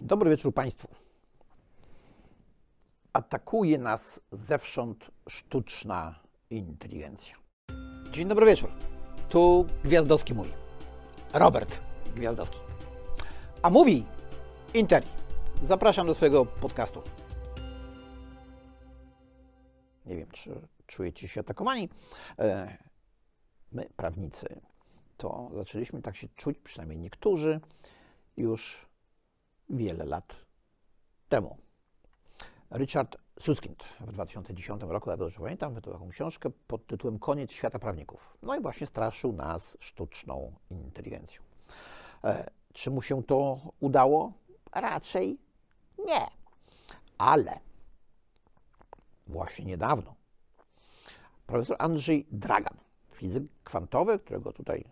Dobry wieczór Państwu. Atakuje nas zewsząd sztuczna inteligencja. Dzień dobry wieczór. Tu Gwiazdowski mój. Robert Gwiazdowski. A mówi Interi. Zapraszam do swojego podcastu. Nie wiem, czy czujecie się atakowani. E, My, prawnicy, to zaczęliśmy tak się czuć, przynajmniej niektórzy, już wiele lat temu. Richard Suskind w 2010 roku, ja dobrze pamiętam, wydał taką książkę pod tytułem Koniec świata prawników. No i właśnie straszył nas sztuczną inteligencją. E, czy mu się to udało? Raczej nie. Ale właśnie niedawno profesor Andrzej Dragan, fizyk kwantowy, którego tutaj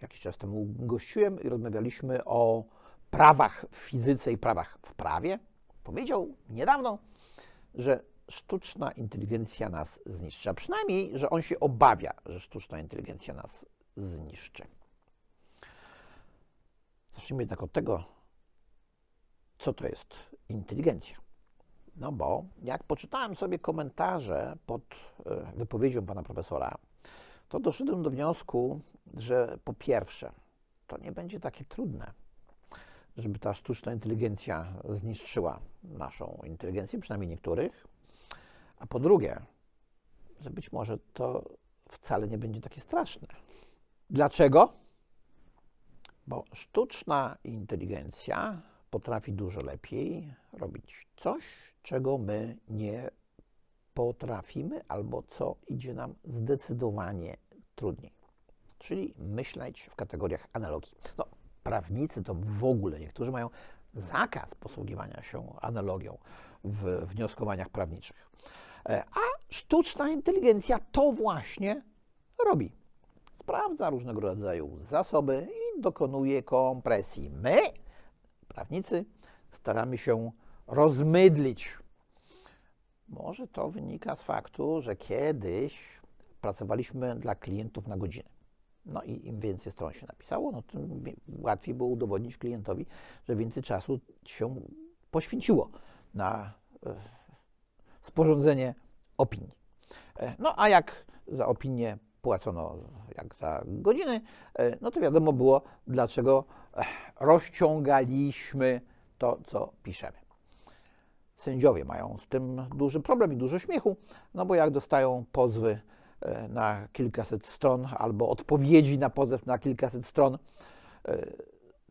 jakiś czas temu gościłem i rozmawialiśmy o prawach w fizyce i prawach w prawie, powiedział niedawno, że sztuczna inteligencja nas zniszczy. A przynajmniej, że on się obawia, że sztuczna inteligencja nas zniszczy. Zacznijmy jednak od tego, co to jest inteligencja. No bo jak poczytałem sobie komentarze pod e, wypowiedzią pana profesora, to doszedłem do wniosku, że po pierwsze, to nie będzie takie trudne, żeby ta sztuczna inteligencja zniszczyła naszą inteligencję, przynajmniej niektórych, a po drugie, że być może to wcale nie będzie takie straszne. Dlaczego? Bo sztuczna inteligencja potrafi dużo lepiej robić coś, czego my nie potrafimy, albo co idzie nam zdecydowanie trudniej. Czyli myśleć w kategoriach analogii. No, prawnicy to w ogóle niektórzy mają zakaz posługiwania się analogią w wnioskowaniach prawniczych. E, a sztuczna inteligencja to właśnie robi. Sprawdza różnego rodzaju zasoby i dokonuje kompresji. My, prawnicy, staramy się rozmydlić. Może to wynika z faktu, że kiedyś pracowaliśmy dla klientów na godzinę. No i im więcej stron się napisało, no tym łatwiej było udowodnić klientowi, że więcej czasu się poświęciło na e, sporządzenie opinii. E, no a jak za opinię płacono jak za godziny, e, no to wiadomo było, dlaczego rozciągaliśmy to, co piszemy. Sędziowie mają z tym duży problem i dużo śmiechu, no bo jak dostają pozwy na kilkaset stron albo odpowiedzi na pozew na kilkaset stron, e,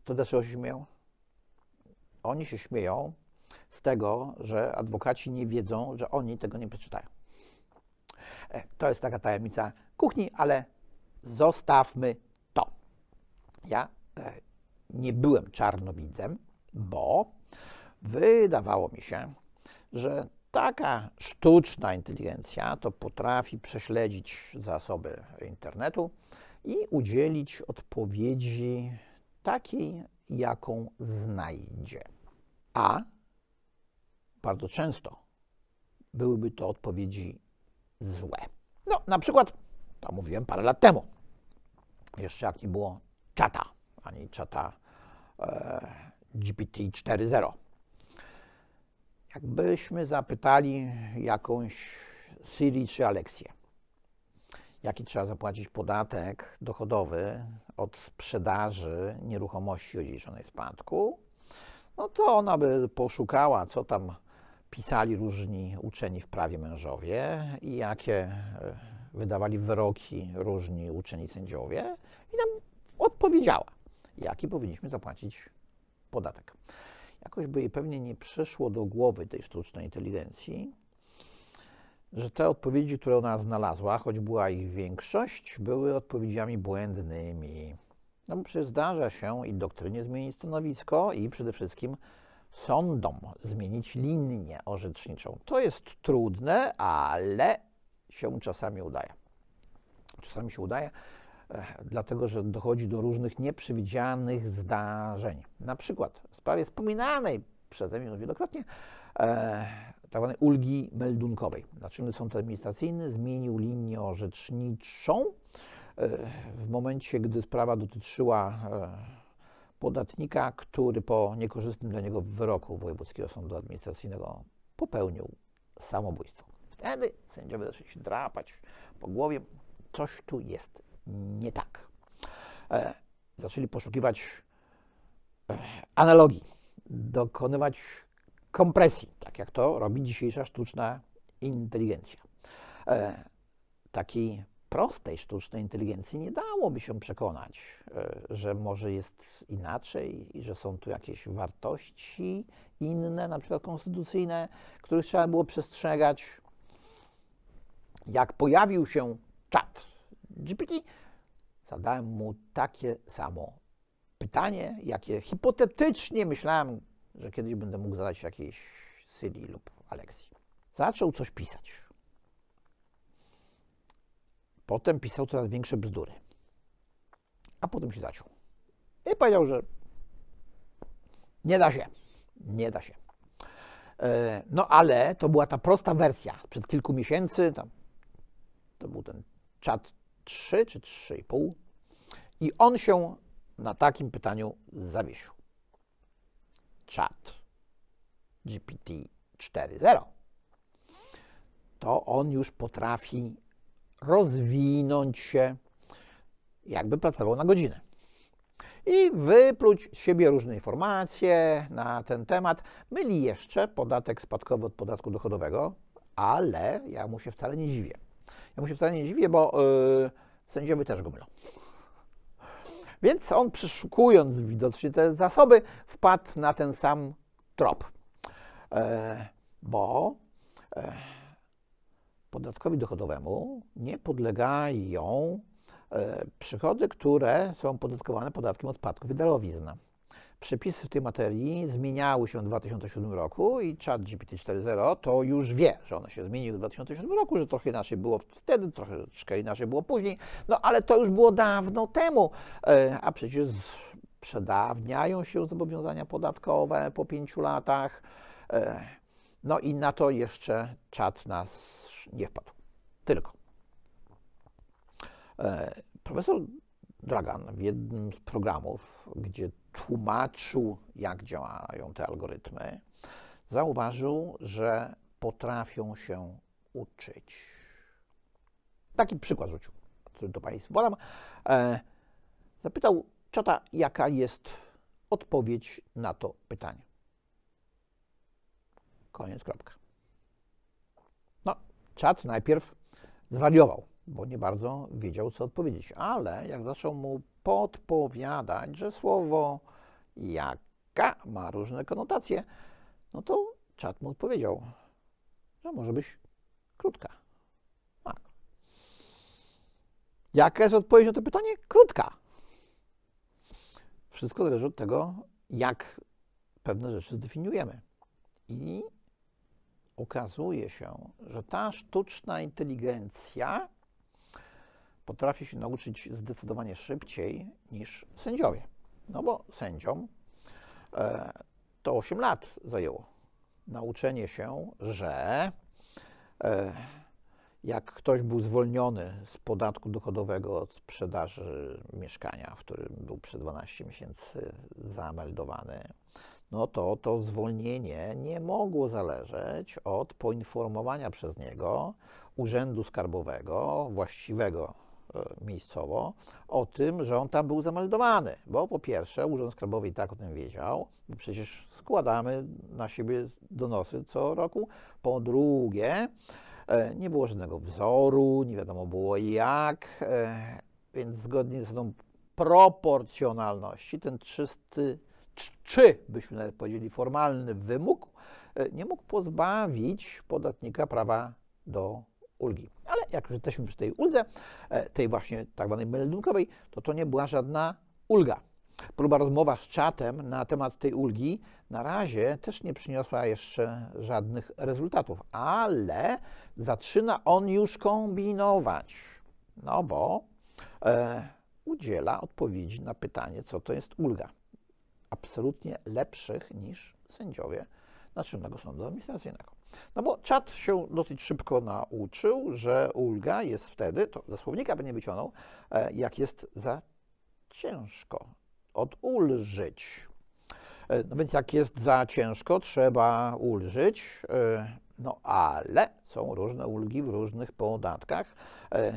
to dlaczego się śmieją? Oni się śmieją z tego, że adwokaci nie wiedzą, że oni tego nie przeczytają. E, to jest taka tajemnica kuchni, ale zostawmy to. Ja nie byłem czarnowidzem, bo wydawało mi się, że Taka sztuczna inteligencja to potrafi prześledzić zasoby internetu i udzielić odpowiedzi takiej, jaką znajdzie. A bardzo często byłyby to odpowiedzi złe. No, na przykład, to mówiłem parę lat temu, jeszcze jak nie było czata, ani czata e, GPT 4.0 Jakbyśmy zapytali jakąś Siri czy Aleksję, jaki trzeba zapłacić podatek dochodowy od sprzedaży nieruchomości odziedziczonej spadku, no to ona by poszukała, co tam pisali różni uczeni w prawie mężowie i jakie e, wydawali wyroki różni uczeni sędziowie i nam odpowiedziała, jaki powinniśmy zapłacić podatek jakoś by jej pewnie nie przyszło do głowy tej sztucznej inteligencji, że te odpowiedzi, które ona znalazła, choć była ich większość, były odpowiedziami błędnymi. No bo przecież zdarza się i doktrynie zmienić stanowisko i przede wszystkim sądom zmienić linię orzeczniczą. To jest trudne, ale się czasami udaje. Czasami się udaje, dlatego że dochodzi do różnych nieprzewidzianych zdarzeń. Na przykład w sprawie wspominanej przeze mnie wielokrotnie e, tzw. Tak ulgi meldunkowej. Naczelny Sąd Administracyjny zmienił linię orzeczniczą e, w momencie, gdy sprawa dotyczyła e, podatnika, który po niekorzystnym dla niego wyroku Wojewódzkiego Sądu Administracyjnego popełnił samobójstwo. Wtedy sędziowie zaczęli się drapać po głowie. Coś tu jest nie tak. E, zaczęli poszukiwać e, analogii, dokonywać kompresji, tak jak to robi dzisiejsza sztuczna inteligencja. E, takiej prostej sztucznej inteligencji nie dałoby się przekonać, że może jest inaczej i że są tu jakieś wartości inne, na przykład konstytucyjne, których trzeba było przestrzegać. Jak pojawił się czat GPT, zadałem mu takie samo pytanie, jakie hipotetycznie myślałem, że kiedyś będę mógł zadać jakiejś Siri lub Alexi. Zaczął coś pisać. Potem pisał coraz większe bzdury. A potem się zaczął. I powiedział, że nie da się. Nie da się. E, no ale to była ta prosta wersja. Przed kilku miesięcy, tam, to był ten czat 3 czy 3,5 i on się na takim pytaniu zawiesił. Czat GPT 4.0 to on już potrafi rozwinąć się, jakby pracował na godzinę. I wypluć z siebie różne informacje na ten temat. Myli jeszcze podatek spadkowy od podatku dochodowego, ale ja mu się wcale nie dziwię. Ja mu się wcale nie dziwię, bo yy, sędziowie też go mylą. Więc on przeszukując widocznie te zasoby, wpadł na ten sam trop. E, bo e, podatkowi dochodowemu nie podlegają e, przychody, które są podatkowane podatkiem od spadków i. Przepisy w tej materii zmieniały się w 2007 roku i chat GPT-4.0 to już wie, że one się zmieniły w 2007 roku, że trochę inaczej było wtedy, troszeczkę inaczej było później, no ale to już było dawno temu, e, a przecież przedawniają się zobowiązania podatkowe po pięciu latach, e, no i na to jeszcze czat nas nie wpadł. Tylko. E, profesor Dragan w jednym z programów, gdzie tłumaczył, jak działają te algorytmy, zauważył, że potrafią się uczyć. Taki przykład rzucił, który do Państwa podam. E, zapytał czata, jaka jest odpowiedź na to pytanie. Koniec, kropka. Czat najpierw zwariował, bo nie bardzo wiedział, co odpowiedzieć, ale jak zaczął mu podpowiadać, że słowo jaka ma różne konotacje, no to czat mu odpowiedział, że może być krótka. Tak. Jaka jest odpowiedź na to pytanie? Krótka. Wszystko zależy od tego, jak pewne rzeczy zdefiniujemy. I okazuje się, że ta sztuczna inteligencja potrafi się nauczyć zdecydowanie szybciej niż sędziowie. No bo sędziom e, to 8 lat zajęło nauczenie się, że e, jak ktoś był zwolniony z podatku dochodowego od sprzedaży mieszkania, w którym był przez 12 miesięcy zameldowany, no to to zwolnienie nie mogło zależeć od poinformowania przez niego Urzędu Skarbowego, właściwego miejscowo, o tym, że on tam był zameldowany. Bo po pierwsze, Urząd Skarbowy i tak o tym wiedział, przecież składamy na siebie donosy co roku. Po drugie, e, nie było żadnego wzoru, nie wiadomo było jak, e, więc zgodnie z tą proporcjonalności ten czysty czy byśmy nawet powiedzieli formalny wymóg, e, nie mógł pozbawić podatnika prawa do ulgi. Jak już jesteśmy przy tej uldze, e, tej właśnie tak zwanej meldunkowej, to to nie była żadna ulga. Próba rozmowa z czatem na temat tej ulgi na razie też nie przyniosła jeszcze żadnych rezultatów, ale zaczyna on już kombinować, no bo e, udziela odpowiedzi na pytanie, co to jest ulga absolutnie lepszych niż sędziowie Naczelnego Sądu Administracyjnego. No bo czat się dosyć szybko nauczył, że ulga jest wtedy, to ze słownika by nie wyciągnął, e, jak jest za ciężko. odulżyć. E, No więc jak jest za ciężko, trzeba ulżyć. E, No ale są różne ulgi w różnych podatkach,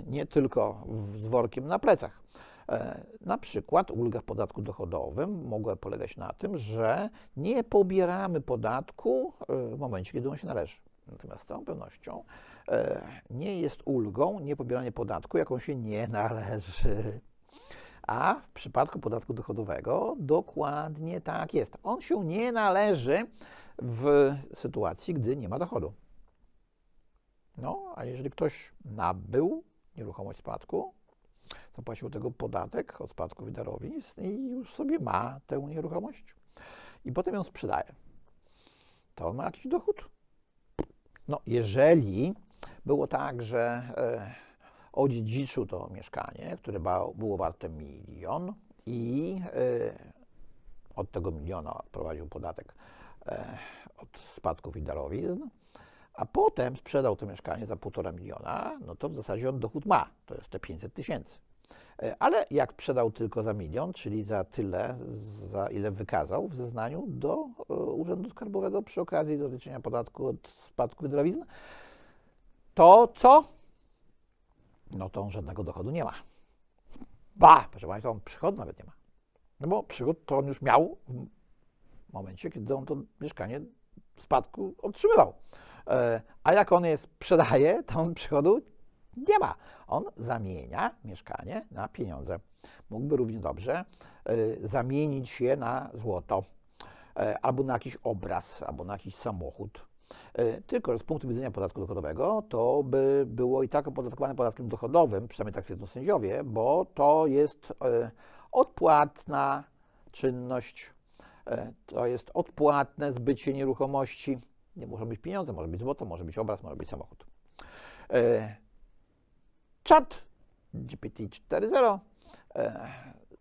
nie tylko z workiem na plecach. E, Na przykład ulga w podatku dochodowym mogła polegać na tym, że nie pobieramy podatku e, w momencie, kiedy on się należy. Natomiast z całą pewnością e, nie jest ulgą niepobieranie podatku, jaką się nie należy. A w przypadku podatku dochodowego dokładnie tak jest. On się nie należy w sytuacji, gdy nie ma dochodu. No, a jeżeli ktoś nabył nieruchomość spadku, zapłacił tego podatek od spadków i darowizn i już sobie ma tę nieruchomość i potem ją sprzedaje, to on ma jakiś dochód? No, jeżeli było tak, że e, odziedziczył to mieszkanie, które było warte milion i e, od tego miliona prowadził podatek e, od spadków i darowizn, a potem sprzedał to mieszkanie za półtora miliona, no to w zasadzie on dochód ma, to jest te 500 tysięcy. E, Ale jak sprzedał tylko za milion, czyli za tyle, za ile wykazał w zeznaniu do e, Urzędu Skarbowego przy okazji do liczenia podatku od spadku i to co? No to on żadnego dochodu nie ma. Ba, proszę Państwa, on przychodu nawet nie ma. No bo przychód to on już miał w momencie, kiedy on to mieszkanie spadku otrzymywał. E, A jak on je sprzedaje, to on przychodu nie ma. On zamienia mieszkanie na pieniądze. Mógłby równie dobrze e, zamienić je na złoto, e, albo na jakiś obraz, albo na jakiś samochód. E, Tylko, z punktu widzenia podatku dochodowego to by było i tak opodatkowane podatkiem dochodowym, przynajmniej tak twierdzą sędziowie, bo to jest odpłatna czynność, to jest odpłatne zbycie nieruchomości. Nie muszą być pieniądze, może być złoto, może być obraz, może być samochód. Czat GPT-4.0 e,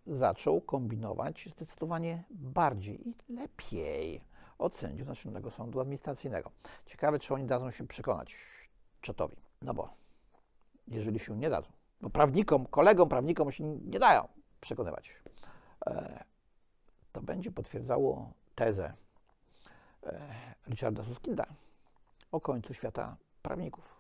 zaczął kombinować zdecydowanie bardziej i lepiej od sędziów Naczelnego Sądu Administracyjnego. Ciekawe, czy oni dadzą się przekonać czatowi. No bo jeżeli się nie dadzą, bo prawnikom, kolegom prawnikom się nie dają przekonywać, e, to będzie potwierdzało tezę e, Richarda Suskilda o końcu świata prawników.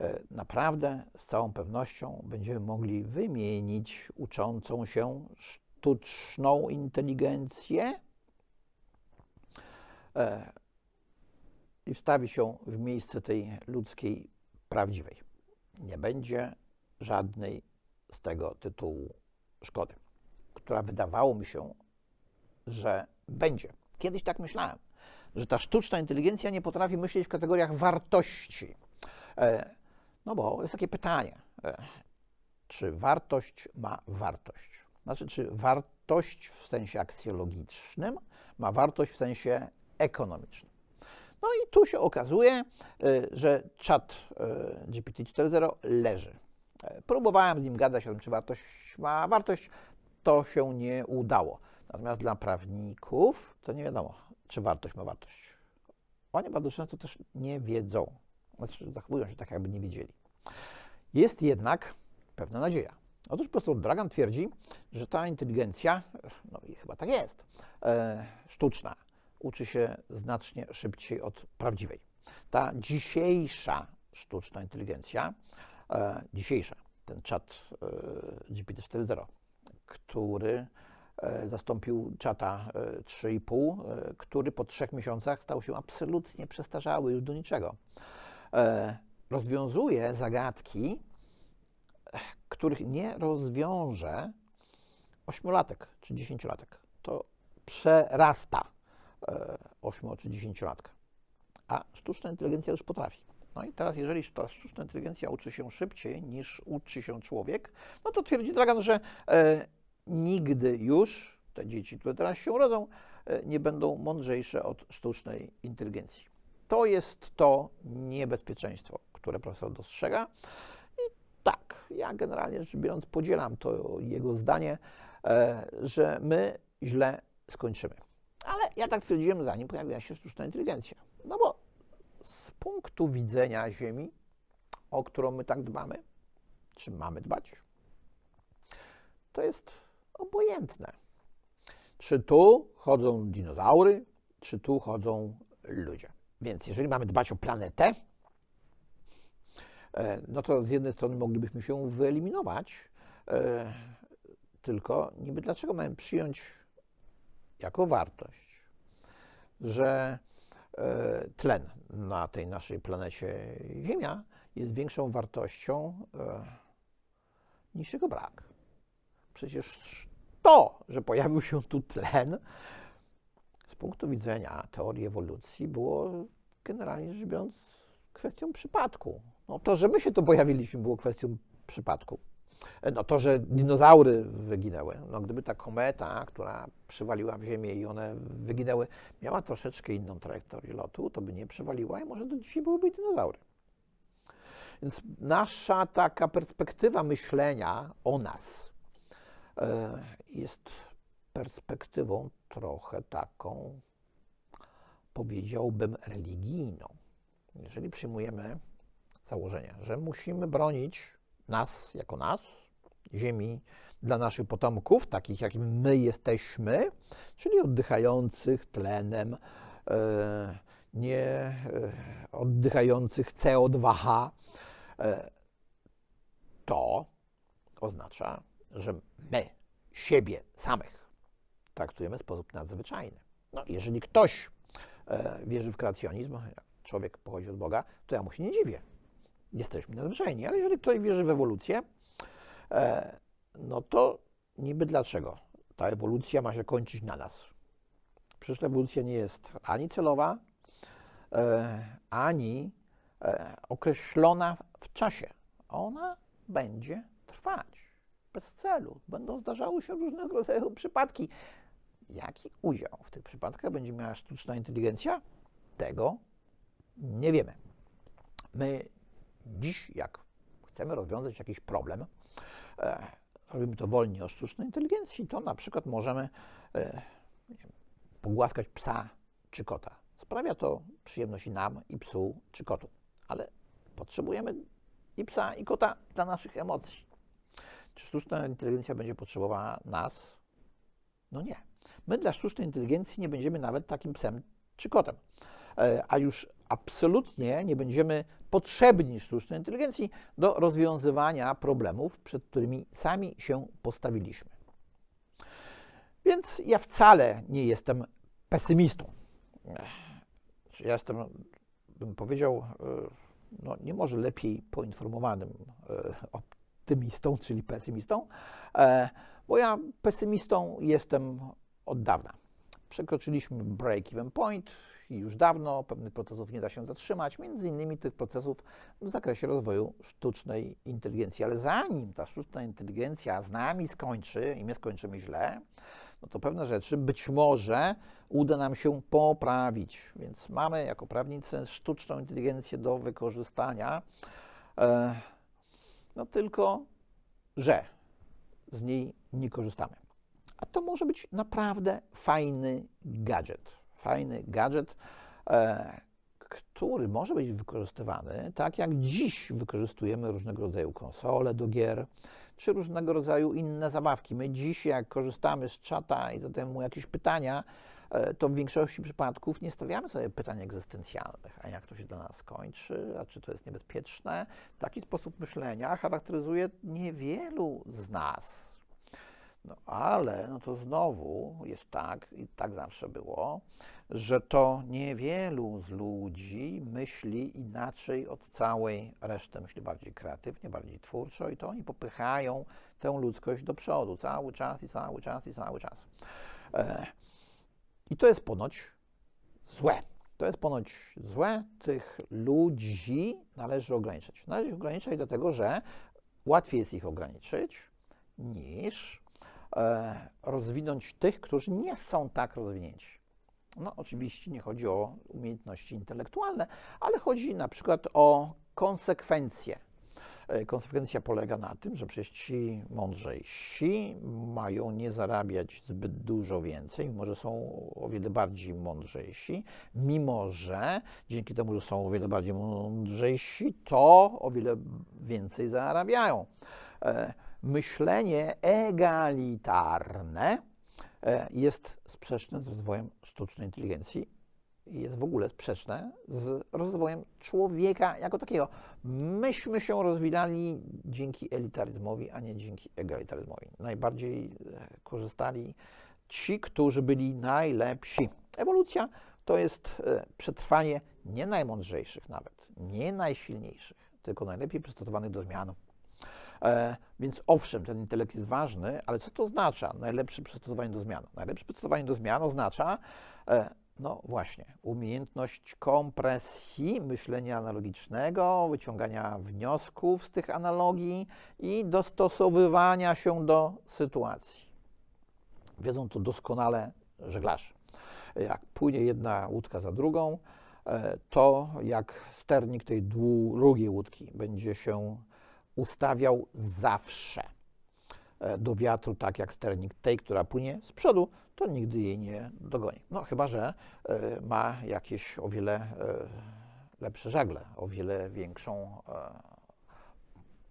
E, Naprawdę, z całą pewnością będziemy mogli wymienić uczącą się sztuczną inteligencję e, i wstawić ją w miejsce tej ludzkiej prawdziwej. Nie będzie żadnej z tego tytułu szkody, która wydawało mi się, że będzie. Kiedyś tak myślałem, że ta sztuczna inteligencja nie potrafi myśleć w kategoriach wartości. No bo jest takie pytanie, e, czy wartość ma wartość? Znaczy, czy wartość w sensie aksjologicznym ma wartość w sensie ekonomicznym? No i tu się okazuje, e, że czat e, GPT-4.0 leży. Próbowałem z nim gadać o tym, czy wartość ma wartość, to się nie udało. Natomiast dla prawników to nie wiadomo, czy wartość ma wartość. Oni bardzo często też nie wiedzą, znaczy zachowują się tak, jakby nie wiedzieli. Jest jednak pewna nadzieja. Otóż profesor Dragan twierdzi, że ta inteligencja, no i chyba tak jest, e, sztuczna, uczy się znacznie szybciej od prawdziwej. Ta dzisiejsza sztuczna inteligencja, e, dzisiejsza, ten czat e, GPT-4.0, który zastąpił czata e, 3,5, e, który po trzech miesiącach stał się absolutnie przestarzały już do niczego. E, Rozwiązuje zagadki, których nie rozwiąże ośmiolatek czy dziesięciolatek. To przerasta e, ośmio czy dziesięciolatka. A sztuczna inteligencja już potrafi. No i teraz, jeżeli ta sztuczna inteligencja uczy się szybciej niż uczy się człowiek, no to twierdzi Dragan, że e, nigdy już te dzieci, które teraz się urodzą, e, nie będą mądrzejsze od sztucznej inteligencji. To jest to niebezpieczeństwo, które profesor dostrzega. I tak, ja generalnie rzecz biorąc podzielam to jego zdanie, e, że my źle skończymy. Ale ja tak twierdziłem, zanim pojawiła się sztuczna inteligencja. No bo z punktu widzenia Ziemi, o którą my tak dbamy, czy mamy dbać, to jest obojętne, czy tu chodzą dinozaury, czy tu chodzą ludzie. Więc jeżeli mamy dbać o planetę, e, no to z jednej strony moglibyśmy się wyeliminować, e, tylko niby dlaczego mamy przyjąć jako wartość, że e, tlen na tej naszej planecie Ziemia jest większą wartością niż jego brak. Przecież to, że pojawił się tu tlen, z punktu widzenia teorii ewolucji było generalnie rzecz biorąc kwestią przypadku. No, to, że my się tu pojawiliśmy, było kwestią przypadku. No, to, że dinozaury wyginęły, no, gdyby ta kometa, która przywaliła w Ziemię i one wyginęły, miała troszeczkę inną trajektorię lotu, to by nie przywaliła i może do dzisiaj byłyby dinozaury. Więc nasza taka perspektywa myślenia o nas e, jest perspektywą trochę taką, powiedziałbym, religijną. Jeżeli przyjmujemy założenie, że musimy bronić nas jako nas, Ziemi dla naszych potomków, takich jakim my jesteśmy, czyli oddychających tlenem, e, nie e, oddychających CO2, e, to oznacza, że my siebie samych traktujemy w sposób nadzwyczajny. No, jeżeli ktoś wierzy w kreacjonizm, człowiek pochodzi od Boga, to ja mu się nie dziwię. Jesteśmy nadzwyczajni, ale jeżeli ktoś wierzy w ewolucję, e, no to niby dlaczego ta ewolucja ma się kończyć na nas? Przecież ewolucja nie jest ani celowa, e, ani e, określona w czasie. Ona będzie trwać bez celu. Będą zdarzały się różnego rodzaju przypadki. Jaki udział w tych przypadkach będzie miała sztuczna inteligencja? Tego nie wiemy. My dziś, jak chcemy rozwiązać jakiś problem, e, robimy to wolnie o sztucznej inteligencji, to na przykład możemy e, pogłaskać psa czy kota. Sprawia to przyjemność i nam, i psu, czy kotu. Ale potrzebujemy i psa, i kota dla naszych emocji. Czy sztuczna inteligencja będzie potrzebowała nas? No nie. My dla sztucznej inteligencji nie będziemy nawet takim psem czy kotem. E, a już absolutnie nie będziemy potrzebni sztucznej inteligencji do rozwiązywania problemów, przed którymi sami się postawiliśmy. Więc ja wcale nie jestem pesymistą. Ja jestem, bym powiedział, e, no nie może lepiej poinformowanym e, optymistą, czyli pesymistą, bo ja pesymistą jestem od dawna. Przekroczyliśmy break-even point i już dawno pewnych procesów nie da się zatrzymać, między innymi tych procesów w zakresie rozwoju sztucznej inteligencji. Ale zanim ta sztuczna inteligencja z nami skończy i my skończymy źle, no to pewne rzeczy być może uda nam się poprawić. Więc mamy jako prawnicy sztuczną inteligencję do wykorzystania. E, no tylko, że z niej nie korzystamy. A to może być naprawdę fajny gadżet. Fajny gadżet, e, który może być wykorzystywany tak jak dziś wykorzystujemy różnego rodzaju konsole do gier, czy różnego rodzaju inne zabawki. My dziś, jak korzystamy z czata i zadajemy mu jakieś pytania, e, to w większości przypadków nie stawiamy sobie pytań egzystencjalnych, a jak to się dla nas skończy, a czy to jest niebezpieczne. Taki sposób myślenia charakteryzuje niewielu z nas. No ale no to znowu jest tak, i tak zawsze było, że to niewielu z ludzi myśli inaczej od całej reszty, myśli bardziej kreatywnie, bardziej twórczo i to oni popychają tę ludzkość do przodu cały czas i cały czas i cały czas. E, I to jest ponoć złe. To jest ponoć złe. Tych ludzi należy ograniczyć. Należy ich ograniczać dlatego, że łatwiej jest ich ograniczyć niż rozwinąć tych, którzy nie są tak rozwinięci. No, oczywiście nie chodzi o umiejętności intelektualne, ale chodzi na przykład o konsekwencje. E, konsekwencja polega na tym, że przecież ci mądrzejsi mają nie zarabiać zbyt dużo więcej, mimo że są o wiele bardziej mądrzejsi, mimo że dzięki temu, że są o wiele bardziej mądrzejsi, to o wiele więcej zarabiają. Myślenie egalitarne e, jest sprzeczne z rozwojem sztucznej inteligencji i jest w ogóle sprzeczne z rozwojem człowieka jako takiego. Myśmy się rozwijali dzięki elitaryzmowi, a nie dzięki egalitaryzmowi. Najbardziej e, korzystali ci, którzy byli najlepsi. Ewolucja to jest e, przetrwanie nie najmądrzejszych nawet, nie najsilniejszych, tylko najlepiej przystosowanych do zmian. E, więc owszem, ten intelekt jest ważny, ale co to oznacza najlepsze przystosowanie do zmian? Najlepsze przystosowanie do zmian oznacza, e, no właśnie, umiejętność kompresji myślenia analogicznego, wyciągania wniosków z tych analogii i dostosowywania się do sytuacji. Wiedzą to doskonale żeglarze. Jak płynie jedna łódka za drugą, e, to jak sternik tej drugiej łódki będzie się ustawiał zawsze e, do wiatru, tak jak sternik tej, która płynie z przodu, to nigdy jej nie dogoni. No chyba, że e, ma jakieś o wiele lepsze żagle, o wiele większą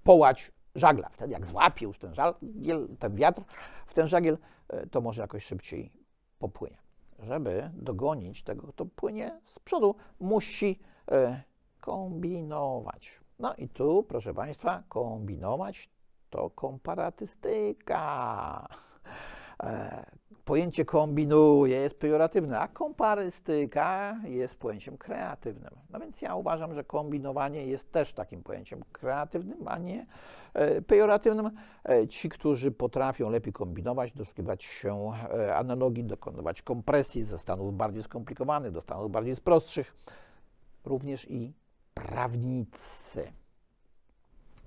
połać żagla. Wtedy jak złapie już ten, żagiel, ten wiatr w ten żagiel, to może jakoś szybciej popłynie żeby dogonić tego, kto płynie z przodu, musi e, kombinować. No i tu, proszę Państwa, kombinować to komparatystyka. E, pojęcie kombinuje jest pejoratywne, a komparystyka jest pojęciem kreatywnym. No więc ja uważam, że kombinowanie jest też takim pojęciem kreatywnym, a nie e, pejoratywnym. E, ci, którzy potrafią lepiej kombinować, doszukiwać się analogii, dokonywać kompresji ze stanów bardziej skomplikowanych do stanów bardziej prostszych, również i prawnicy.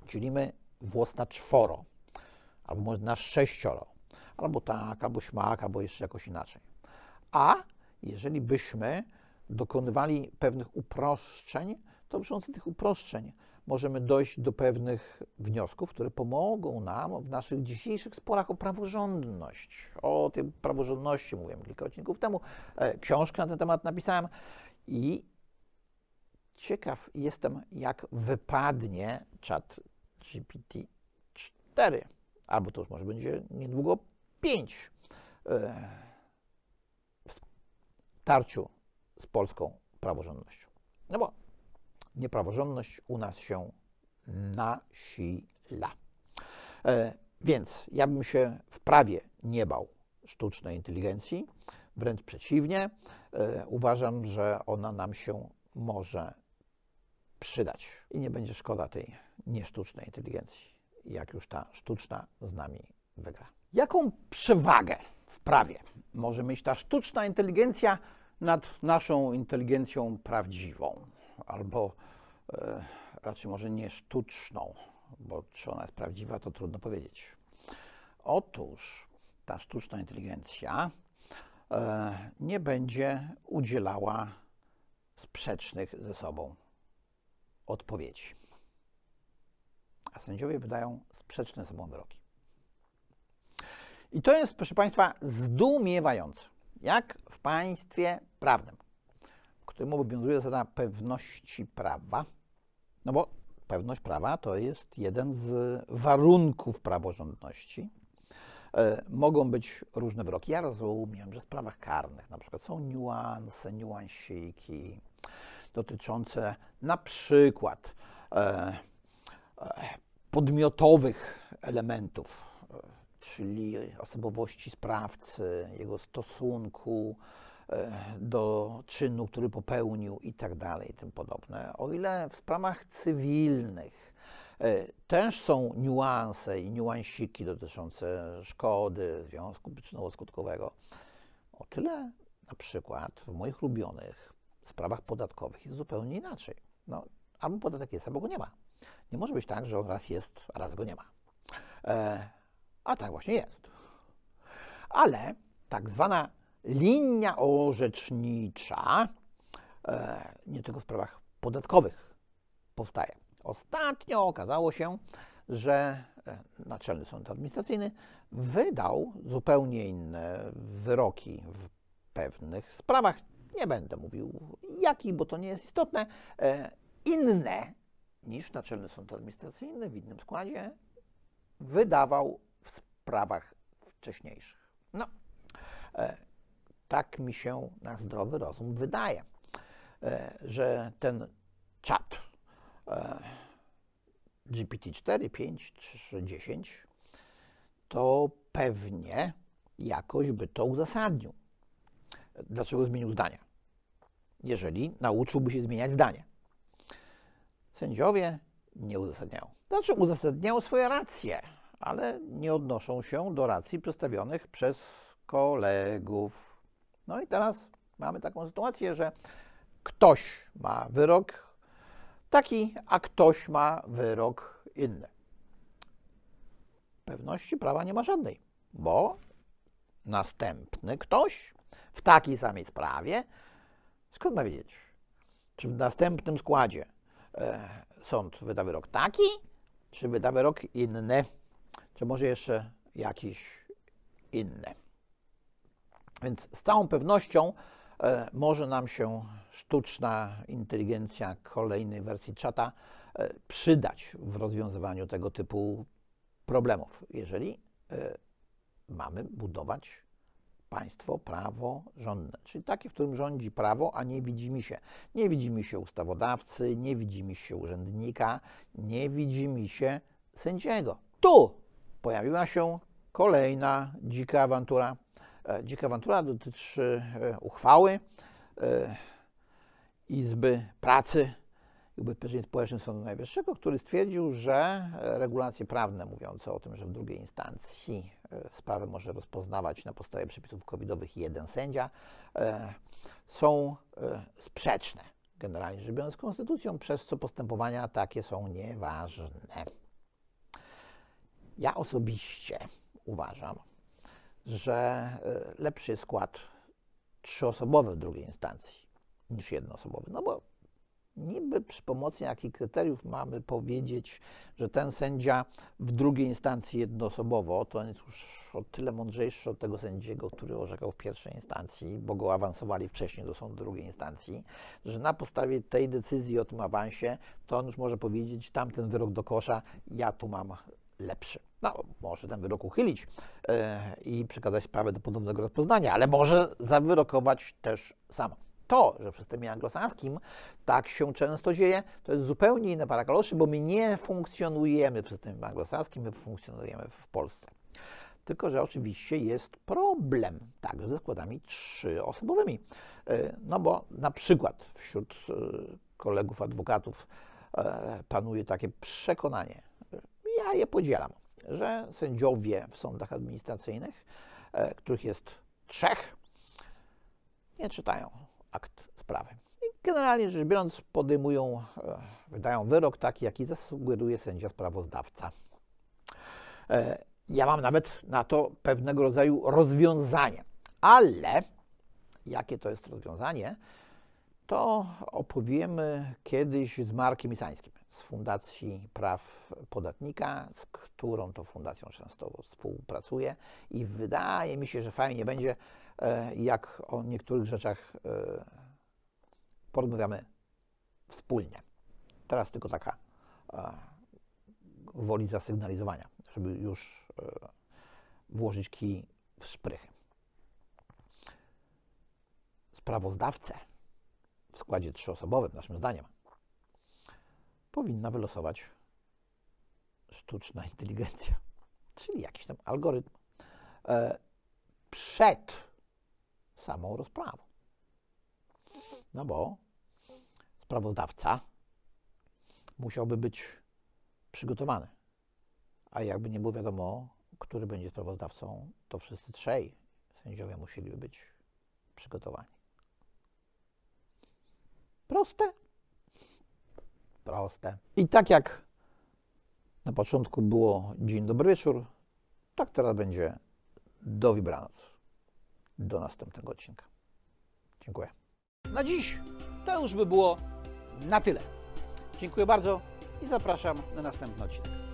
Czyli my włos na czworo, albo może na sześcioro albo tak, albo śmak, albo jeszcze jakoś inaczej. A jeżeli byśmy dokonywali pewnych uproszczeń, to przy pomocy tych uproszczeń możemy dojść do pewnych wniosków, które pomogą nam w naszych dzisiejszych sporach o praworządność. O tej praworządności mówiłem kilka odcinków temu. E, książkę na ten temat napisałem i ciekaw jestem, jak wypadnie czat GPT-4. Albo to już może będzie niedługo pięć e, w tarciu z polską praworządnością. No bo niepraworządność u nas się nasila. E, więc ja bym się w prawie nie bał sztucznej inteligencji, wręcz przeciwnie. E, uważam, że ona nam się może przydać i nie będzie szkoda tej niesztucznej inteligencji, jak już ta sztuczna z nami wygra. Jaką przewagę w prawie może mieć ta sztuczna inteligencja nad naszą inteligencją prawdziwą? Albo e, raczej może nie sztuczną, bo czy ona jest prawdziwa, to trudno powiedzieć. Otóż ta sztuczna inteligencja e, nie będzie udzielała sprzecznych ze sobą odpowiedzi. A sędziowie wydają sprzeczne ze sobą wyroki. I to jest, proszę Państwa, zdumiewające. Jak w państwie prawnym, w którym obowiązuje zasada pewności prawa, no bo pewność prawa to jest jeden z warunków praworządności. E, mogą być różne wyroki. Ja rozumiem, że w sprawach karnych na przykład są niuanse, niuansiki dotyczące na przykład e, e, podmiotowych elementów czyli osobowości sprawcy, jego stosunku e, do czynu, który popełnił i tak tym podobne. O ile w sprawach cywilnych e, też są niuanse i niuansiki dotyczące szkody, związku przyczynowo-skutkowego, o tyle na przykład w moich ulubionych sprawach podatkowych jest zupełnie inaczej. No, albo podatek jest, albo go nie ma. Nie może być tak, że on raz jest, a raz go nie ma. E, a tak właśnie jest. Ale tak zwana linia orzecznicza e, nie tylko w sprawach podatkowych powstaje. Ostatnio okazało się, że e, Naczelny Sąd Administracyjny wydał zupełnie inne wyroki w pewnych sprawach. Nie będę mówił jakich, bo to nie jest istotne. E, inne niż Naczelny Sąd Administracyjny w innym składzie wydawał prawach wcześniejszych. No, E, tak mi się na zdrowy rozum wydaje, e, że ten czat e, GPT-4, 5 czy 10 to pewnie jakoś by to uzasadnił. Dlaczego zmienił zdanie? Jeżeli nauczyłby się zmieniać zdanie. Sędziowie nie uzasadniają. Znaczy, uzasadniają swoje racje, ale nie odnoszą się do racji przedstawionych przez kolegów. No i teraz mamy taką sytuację, że ktoś ma wyrok taki, a ktoś ma wyrok inny. Pewności prawa nie ma żadnej, bo następny ktoś w takiej samej sprawie, skąd ma wiedzieć, czy w następnym składzie e, sąd wyda wyrok taki, czy wyda wyrok inny, czy może jeszcze jakiś inny. Więc z całą pewnością e, może nam się sztuczna inteligencja kolejnej wersji czata e, przydać w rozwiązywaniu tego typu problemów, jeżeli e, mamy budować państwo praworządne, czyli takie, w którym rządzi prawo, a nie widzimy się. Nie widzimy się ustawodawcy, nie widzimy się urzędnika, nie widzimy się sędziego. Tu pojawiła się kolejna dzika awantura. E, dzika awantura dotyczy e, uchwały Izby Pracy i Ubezpieczeń Społecznych Sądu Najwyższego, który stwierdził, że regulacje prawne mówiące o tym, że w drugiej instancji e, sprawę może rozpoznawać na podstawie przepisów covidowych jeden sędzia, e, są e, sprzeczne, generalnie rzecz biorąc, z konstytucją, przez co postępowania takie są nieważne. Ja osobiście uważam, że lepszy jest skład trzyosobowy w drugiej instancji niż jednoosobowy, no bo niby przy pomocy jakich kryteriów mamy powiedzieć, że ten sędzia w drugiej instancji jednoosobowo, to on jest już o tyle mądrzejszy od tego sędziego, który orzekał w pierwszej instancji, bo go awansowali wcześniej do sądu drugiej instancji, że na podstawie tej decyzji o tym awansie, to on już może powiedzieć, tamten wyrok do kosza, ja tu mam lepszy. No, może ten wyrok uchylić yy, i przekazać sprawę do ponownego rozpoznania, ale może zawyrokować też samo. To, że w systemie anglosaskim tak się często dzieje, to jest zupełnie inne parakaloszy, bo my nie funkcjonujemy w systemie anglosaskim, my funkcjonujemy w Polsce. Tylko, że oczywiście jest problem także ze składami trzyosobowymi. E, no bo na przykład wśród e, kolegów adwokatów e, panuje takie przekonanie, ja je podzielam, że sędziowie w sądach administracyjnych, których jest trzech, nie czytają akt sprawy. I generalnie rzecz biorąc, podejmują, e, wydają wyrok taki, jaki zasugeruje sędzia sprawozdawca. E, ja mam nawet na to pewnego rodzaju rozwiązanie, ale jakie to jest rozwiązanie, to opowiemy kiedyś z Markiem Isańskim z Fundacji Praw Podatnika, z którą to fundacją często współpracuję i wydaje mi się, że fajnie będzie jak o niektórych rzeczach e, porozmawiamy wspólnie. Teraz tylko taka e, woli zasygnalizowania, żeby już włożyć kij w szprychy. Sprawozdawcę w składzie trzyosobowym, naszym zdaniem, powinna wylosować sztuczna inteligencja, czyli jakiś tam algorytm. Przed samą rozprawą. No bo sprawozdawca musiałby być przygotowany. A jakby nie było wiadomo, który będzie sprawozdawcą, to wszyscy trzej sędziowie musieliby być przygotowani. Proste? Proste. I tak jak na początku było dzień dobry wieczór, tak teraz będzie do dobranoc do następnego odcinka. Dziękuję. Na dziś to już by było na tyle. Dziękuję bardzo i zapraszam na następny odcinek.